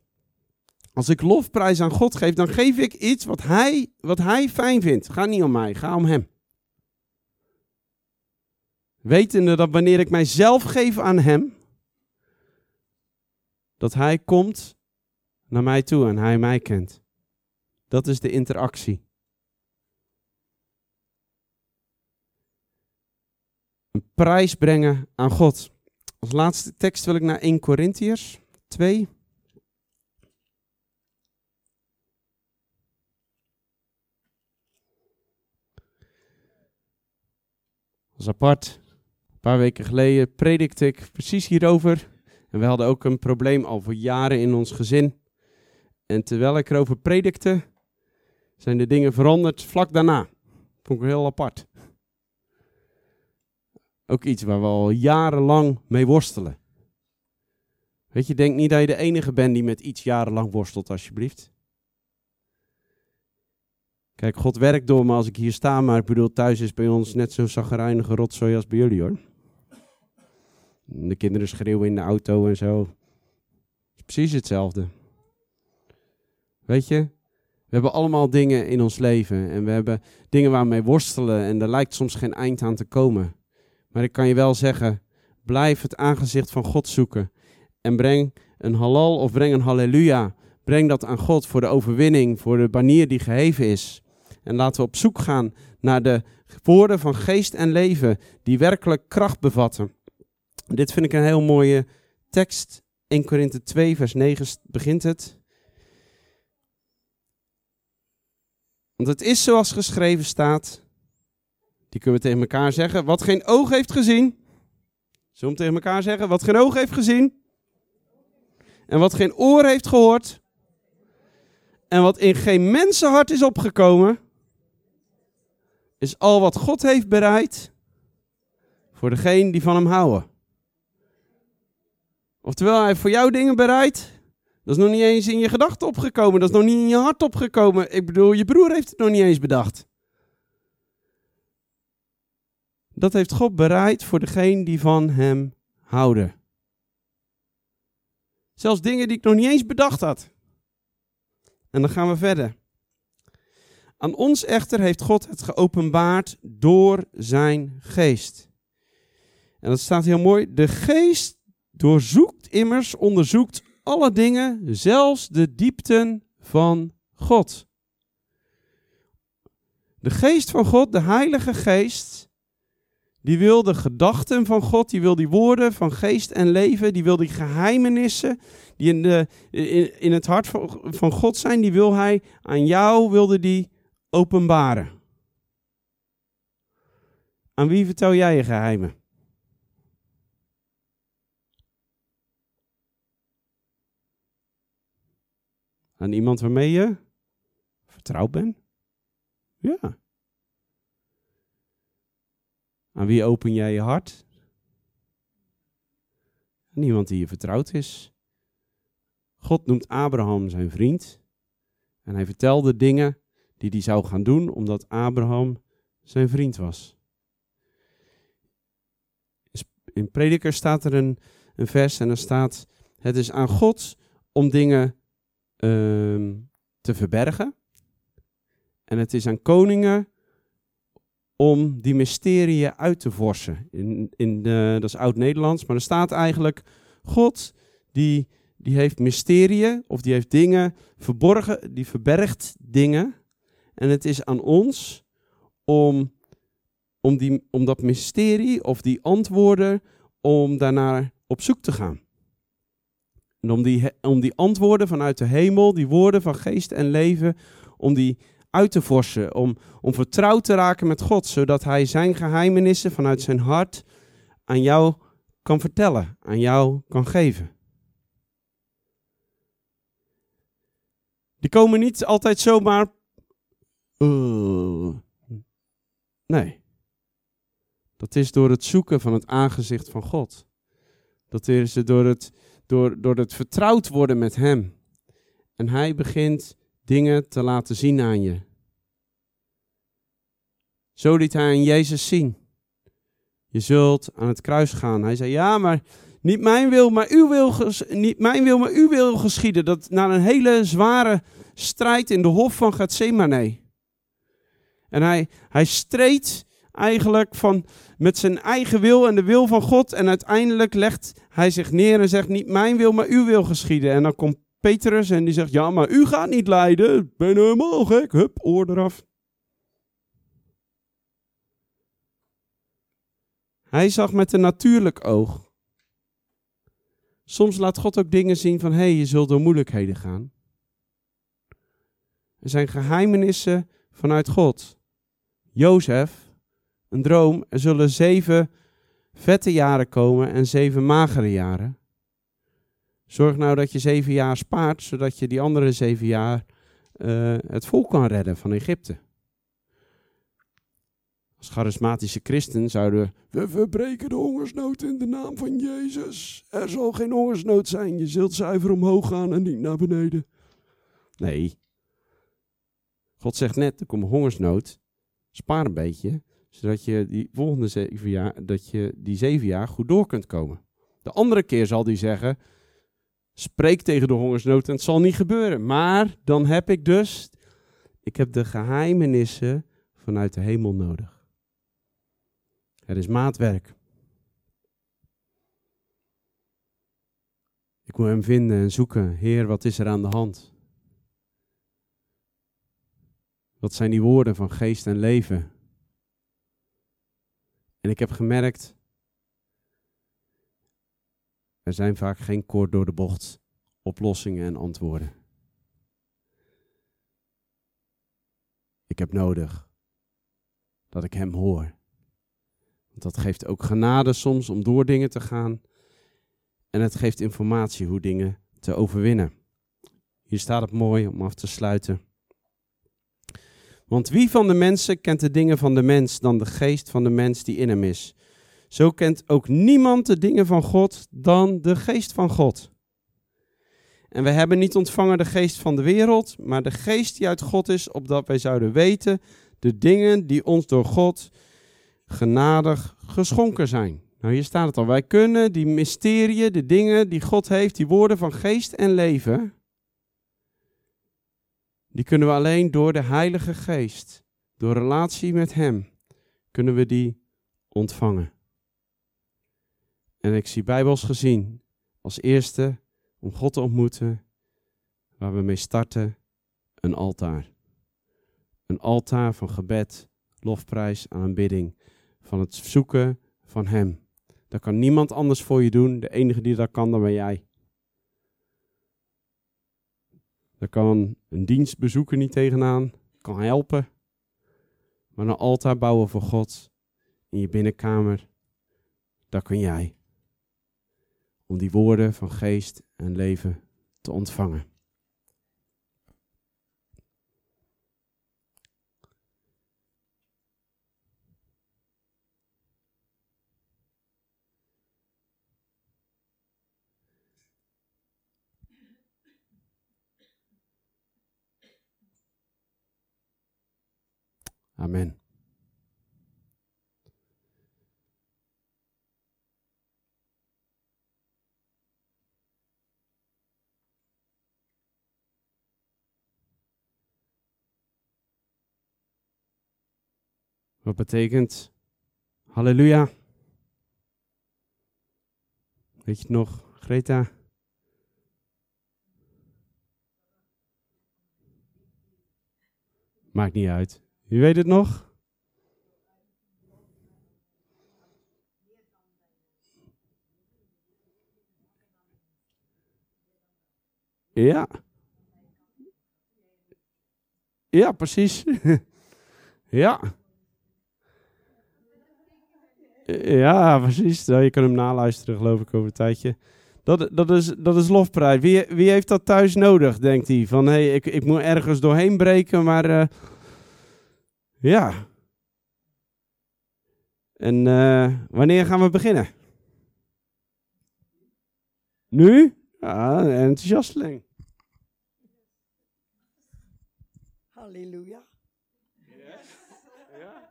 Als ik lofprijs aan God geef, dan geef ik iets wat hij, wat hij fijn vindt. Ga niet om mij, ga om hem. Wetende dat wanneer ik mijzelf geef aan hem, dat hij komt naar mij toe en hij mij kent. Dat is de interactie. Een prijs brengen aan God. Als laatste tekst wil ik naar 1 Corinthiërs 2. Is apart. Een paar weken geleden predikte ik precies hierover. En we hadden ook een probleem al voor jaren in ons gezin. En terwijl ik erover predikte, zijn de dingen veranderd vlak daarna. Vond ik heel apart. Ook iets waar we al jarenlang mee worstelen. Weet je, denk niet dat je de enige bent die met iets jarenlang worstelt, alsjeblieft. Kijk, God werkt door me als ik hier sta, maar ik bedoel, thuis is bij ons net zo'n zaggerijnige rotzooi als bij jullie hoor. De kinderen schreeuwen in de auto en zo. Is precies hetzelfde. Weet je, we hebben allemaal dingen in ons leven en we hebben dingen waar we worstelen en er lijkt soms geen eind aan te komen. Maar ik kan je wel zeggen, blijf het aangezicht van God zoeken en breng een halal of breng een halleluja. Breng dat aan God voor de overwinning, voor de banier die geheven is. En laten we op zoek gaan naar de woorden van geest en leven die werkelijk kracht bevatten. Dit vind ik een heel mooie tekst. 1 Korinthe 2 vers 9 begint het. Want het is zoals geschreven staat. Die kunnen we tegen elkaar zeggen. Wat geen oog heeft gezien. Zullen we tegen elkaar zeggen? Wat geen oog heeft gezien. En wat geen oor heeft gehoord. En wat in geen mensenhart is opgekomen. Is al wat God heeft bereid. Voor degene die van hem houden. Oftewel, hij heeft voor jou dingen bereid. Dat is nog niet eens in je gedachten opgekomen. Dat is nog niet in je hart opgekomen. Ik bedoel, je broer heeft het nog niet eens bedacht. Dat heeft God bereid voor degene die van hem houden. Zelfs dingen die ik nog niet eens bedacht had. En dan gaan we verder. Aan ons echter heeft God het geopenbaard door zijn geest. En dat staat heel mooi. De geest doorzoekt immers, onderzoekt alle dingen, zelfs de diepten van God. De geest van God, de Heilige Geest, die wil de gedachten van God, die wil die woorden van geest en leven, die wil die geheimenissen die in, de, in, het hart van God zijn, die wil hij aan jou, wilde die openbaren. Aan wie vertel jij je geheimen? Aan iemand waarmee je vertrouwd bent? Ja. Aan wie open jij je hart? Aan iemand die je vertrouwd is. God noemt Abraham zijn vriend. En hij vertelde dingen die hij zou gaan doen omdat Abraham zijn vriend was. In Prediker staat er een, een vers en dan staat: Het is aan God om dingen ehm, te verbergen. En het is aan koningen om die mysterieën uit te vorsen. In, in de, dat is oud-Nederlands, maar er staat eigenlijk: God die, die heeft mysterieën of die heeft dingen verborgen, die verbergt dingen. En het is aan ons om, om, die, om dat mysterie of die antwoorden, om daarnaar op zoek te gaan. En om die, om die antwoorden vanuit de hemel, die woorden van geest en leven, om die uit te vorsen, om, om vertrouwd te raken met God, zodat Hij zijn geheimenissen vanuit zijn hart aan jou kan vertellen, aan jou kan geven. Die komen niet altijd zomaar. Uh, nee. Dat is door het zoeken van het aangezicht van God. Dat is door het, door, door het vertrouwd worden met Hem. En Hij begint dingen te laten zien aan je. Zo liet Hij aan Jezus zien. Je zult aan het kruis gaan. Hij zei: Ja, maar niet mijn wil, maar uw wil, niet mijn wil, maar uw wil geschieden. Dat na een hele zware strijd in de hof van Gethsemane. En hij, hij streed eigenlijk van, met zijn eigen wil en de wil van God. En uiteindelijk legt hij zich neer en zegt, niet mijn wil, maar uw wil geschieden. En dan komt Petrus en die zegt, ja, maar u gaat niet lijden. Ben helemaal gek. Hup, oor eraf. Hij zag met een natuurlijk oog. Soms laat God ook dingen zien van, hé, hey, je zult door moeilijkheden gaan. Er zijn geheimenissen vanuit God. Jozef, een droom, er zullen zeven vette jaren komen en zeven magere jaren. Zorg nou dat je zeven jaar spaart, zodat je die andere zeven jaar uh, het volk kan redden van Egypte. Als charismatische christen zouden we verbreken de hongersnood in de naam van Jezus. Er zal geen hongersnood zijn, je zult zuiver omhoog gaan en niet naar beneden. Nee. God zegt net, er komt hongersnood. Spaar een beetje, zodat je die volgende zeven jaar, dat je die zeven jaar goed door kunt komen. De andere keer zal hij zeggen, spreek tegen de hongersnood en het zal niet gebeuren. Maar dan heb ik dus, ik heb de geheimenissen vanuit de hemel nodig. Het is maatwerk. Ik wil hem vinden en zoeken. Heer, wat is er aan de hand? Wat zijn die woorden van geest en leven? En ik heb gemerkt, er zijn vaak geen kort door de bocht oplossingen en antwoorden. Ik heb nodig dat ik Hem hoor. Dat geeft ook genade soms om door dingen te gaan. En het geeft informatie hoe dingen te overwinnen. Hier staat het mooi om af te sluiten. Want wie van de mensen kent de dingen van de mens dan de geest van de mens die in hem is? Zo kent ook niemand de dingen van God dan de geest van God. En we hebben niet ontvangen de geest van de wereld, maar de geest die uit God is, opdat wij zouden weten de dingen die ons door God genadig geschonken zijn. Nou, hier staat het al. Wij kunnen die mysterieën, de dingen die God heeft, die woorden van geest en leven, die kunnen we alleen door de Heilige Geest, door relatie met Hem, kunnen we die ontvangen. En ik zie Bijbels gezien als eerste om God te ontmoeten, waar we mee starten, een altaar. Een altaar van gebed, lofprijs, aanbidding van het zoeken van Hem. Dat kan niemand anders voor je doen. De enige die dat kan, dan ben jij. Daar kan een dienstbezoeker niet tegenaan, kan helpen. Maar een altaar bouwen voor God in je binnenkamer, dat kun jij. Om die woorden van geest en leven te ontvangen. Amen. Wat betekent halleluja? Weet je het nog, Greta? Maakt niet uit. Wie weet het nog? Ja. Ja, precies. ja. Ja, precies. Je kan hem naluisteren, geloof ik, over een tijdje. Dat, dat, is, dat is lofprijs. Wie, wie heeft dat thuis nodig, denkt hij? Van, hé, hey, ik, ik moet ergens doorheen breken, maar... Uh, ja. En uh, wanneer gaan we beginnen? Nu? Ja, enthousiasteling. Halleluja. Ja.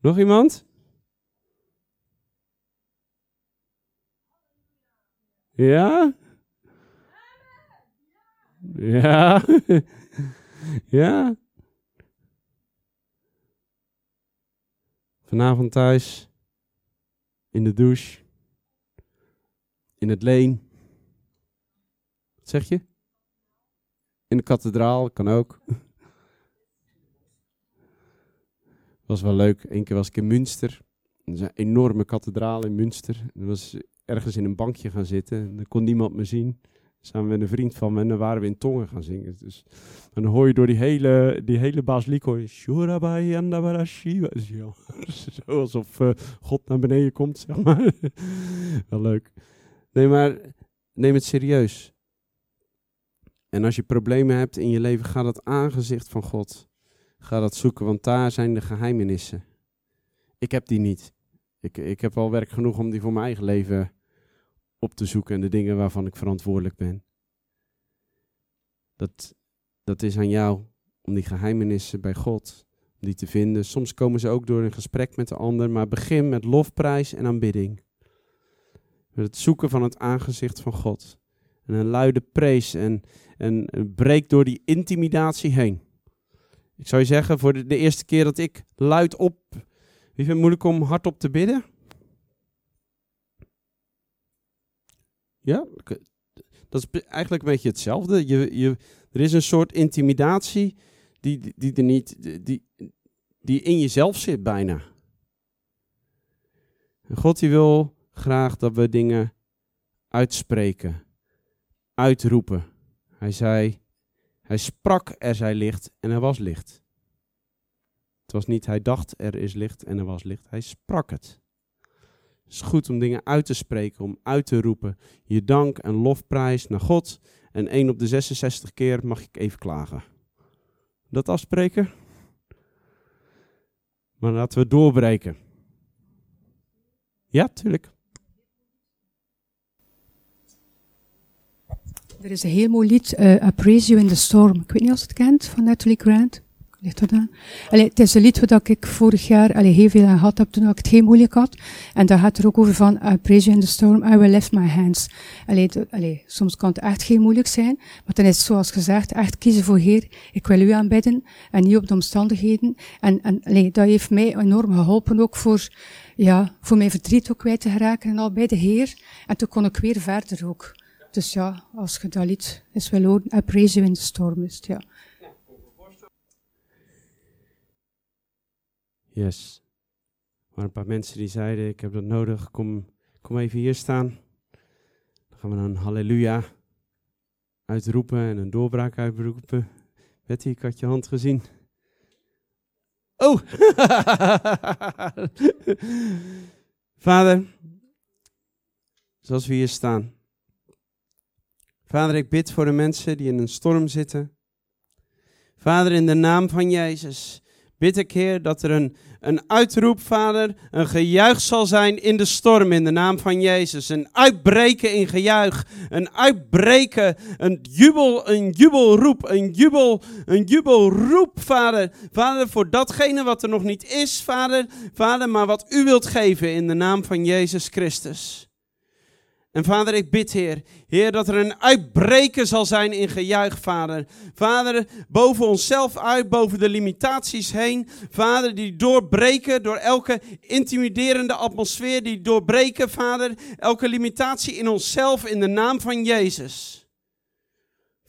Nog iemand? Ja? Ja? ja? Vanavond thuis. In de douche. In het leen. Wat zeg je? In de kathedraal, kan ook. was wel leuk. Eén keer was ik in Münster. Dat is een enorme kathedraal in Münster. Dat was ergens in een bankje gaan zitten. En dan kon niemand me zien. Samen met een vriend van me. En dan waren we in tongen gaan zingen. Dus, dan hoor je door die hele, die hele basiliek. Shurabai. Zo alsof uh, God naar beneden komt, zeg maar. wel leuk. Nee, maar neem het serieus. En als je problemen hebt in je leven, ga dat aangezicht van God. Ga dat zoeken, want daar zijn de geheimenissen. Ik heb die niet. Ik, ik heb al werk genoeg om die voor mijn eigen leven op te zoeken en de dingen waarvan ik verantwoordelijk ben. Dat, dat is aan jou om die geheimenissen bij God om die te vinden. Soms komen ze ook door een gesprek met de ander, maar begin met lofprijs en aanbidding. Met het zoeken van het aangezicht van God. En een luide prees en, en breek door die intimidatie heen. Ik zou je zeggen, voor de, de eerste keer dat ik luid op. Wie vindt het moeilijk om hardop te bidden? Ja, dat is eigenlijk een beetje hetzelfde. Je, je, er is een soort intimidatie die, die, er niet, die, die in jezelf zit bijna. God die wil graag dat we dingen uitspreken, uitroepen. Hij zei, hij sprak, er zij licht en er was licht. Het was niet, hij dacht, er is licht en er was licht. Hij sprak het. Het is goed om dingen uit te spreken, om uit te roepen. Je dank en lofprijs naar God. En 1 op de 66 keer mag ik even klagen. Dat afspreken? Maar laten we doorbreken. Ja, tuurlijk. Er is een heel mooi lied, uh, I You in the Storm. Ik weet niet of je het kent, van Natalie Grant. Ligt dat aan? Allee, het is een lied wat ik vorig jaar allee, heel veel aan gehad heb toen ik het geen moeilijk had. En daar gaat er ook over van, I praise you in the storm, I will lift my hands. Allee, allee, soms kan het echt geen moeilijk zijn, maar dan is het zoals gezegd, echt kiezen voor Heer. Ik wil u aanbidden en niet op de omstandigheden. En, en allee, dat heeft mij enorm geholpen ook voor, ja, voor mijn verdriet ook kwijt te geraken en al bij de Heer. En toen kon ik weer verder ook. Dus ja, als je dat lied is wil horen, I praise you in the storm is het, ja. Yes. Waren een paar mensen die zeiden, ik heb dat nodig, kom, kom even hier staan. Dan gaan we een halleluja uitroepen en een doorbraak uitroepen. Betty, ik had je hand gezien. Oh! Vader, zoals we hier staan. Vader, ik bid voor de mensen die in een storm zitten. Vader, in de naam van Jezus bid ik, Heer, dat er een, een uitroep, Vader, een gejuich zal zijn in de storm in de naam van Jezus. Een uitbreken in gejuich, een uitbreken, een jubel, een jubelroep, een jubel, een jubelroep, Vader. Vader, voor datgene wat er nog niet is, Vader, Vader, maar wat U wilt geven in de naam van Jezus Christus. En vader, ik bid, Heer, Heer, dat er een uitbreken zal zijn in gejuich, Vader. Vader, boven onszelf uit, boven de limitaties heen. Vader, die doorbreken door elke intimiderende atmosfeer, die doorbreken, Vader, elke limitatie in onszelf in de naam van Jezus.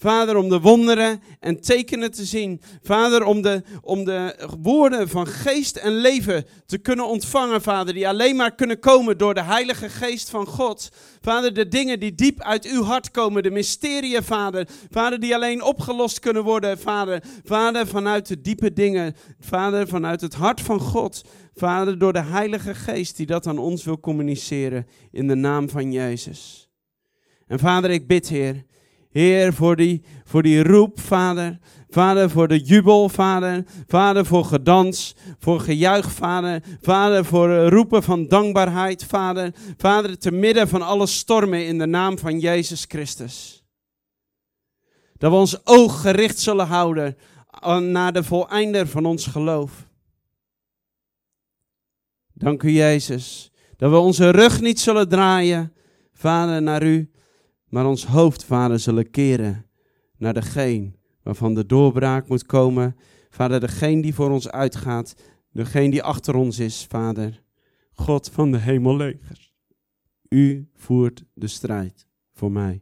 Vader, om de wonderen en tekenen te zien. Vader, om de, om de woorden van geest en leven te kunnen ontvangen, Vader, die alleen maar kunnen komen door de Heilige Geest van God. Vader, de dingen die diep uit uw hart komen, de mysterieën, Vader. Vader, die alleen opgelost kunnen worden, Vader. Vader, vanuit de diepe dingen. Vader, vanuit het hart van God. Vader, door de Heilige Geest die dat aan ons wil communiceren in de naam van Jezus. En Vader, ik bid, Heer Heer, voor die, voor die roep, Vader. Vader, voor de jubel, Vader. Vader, voor gedans, voor gejuich, Vader. Vader, voor roepen van dankbaarheid, Vader. Vader, te midden van alle stormen in de naam van Jezus Christus. Dat we ons oog gericht zullen houden naar de voleinder van ons geloof. Dank u, Jezus. Dat we onze rug niet zullen draaien, Vader, naar u maar ons hoofd, Vader, zullen keren naar degene waarvan de doorbraak moet komen. Vader, degene die voor ons uitgaat, degene die achter ons is, Vader. God van de hemellegers, u voert de strijd voor mij.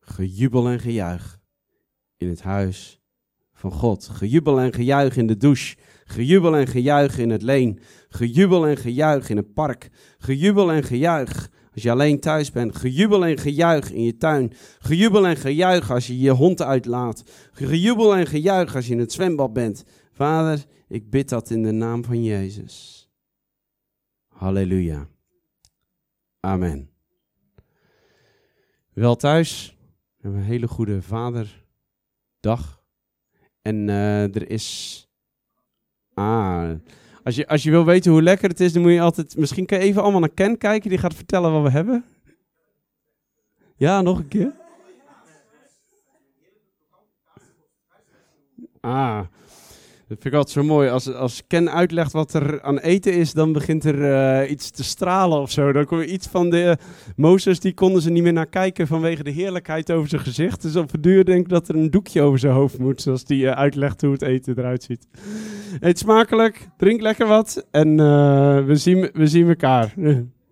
Gejubel en gejuich in het huis van God. Gejubel en gejuich in de douche. Gejubel en gejuich in het leen. Gejubel en gejuich in het park. Gejubel en gejuich als je alleen thuis bent, gejubel en gejuich in je tuin. Gejubel en gejuich als je je hond uitlaat. Gejubel en gejuich als je in het zwembad bent. Vader, ik bid dat in de naam van Jezus. Halleluja. Amen. Wel thuis. We hebben een hele goede vaderdag. En uh, er is. Ah. Als je, als je wil weten hoe lekker het is, dan moet je altijd... Misschien kan je even allemaal naar Ken kijken, die gaat vertellen wat we hebben. Ja, nog een keer. Ah, dat vind ik altijd zo mooi. Als, als Ken uitlegt wat er aan eten is, dan begint er uh, iets te stralen of zo. Dan kom je iets van de uh, Mozes, die konden ze niet meer naar kijken vanwege de heerlijkheid over zijn gezicht. Dus op een duur denk ik dat er een doekje over zijn hoofd moet, zoals die uh, uitlegt hoe het eten eruit ziet. Eet smakelijk, drink lekker wat en we, zien, we zien elkaar.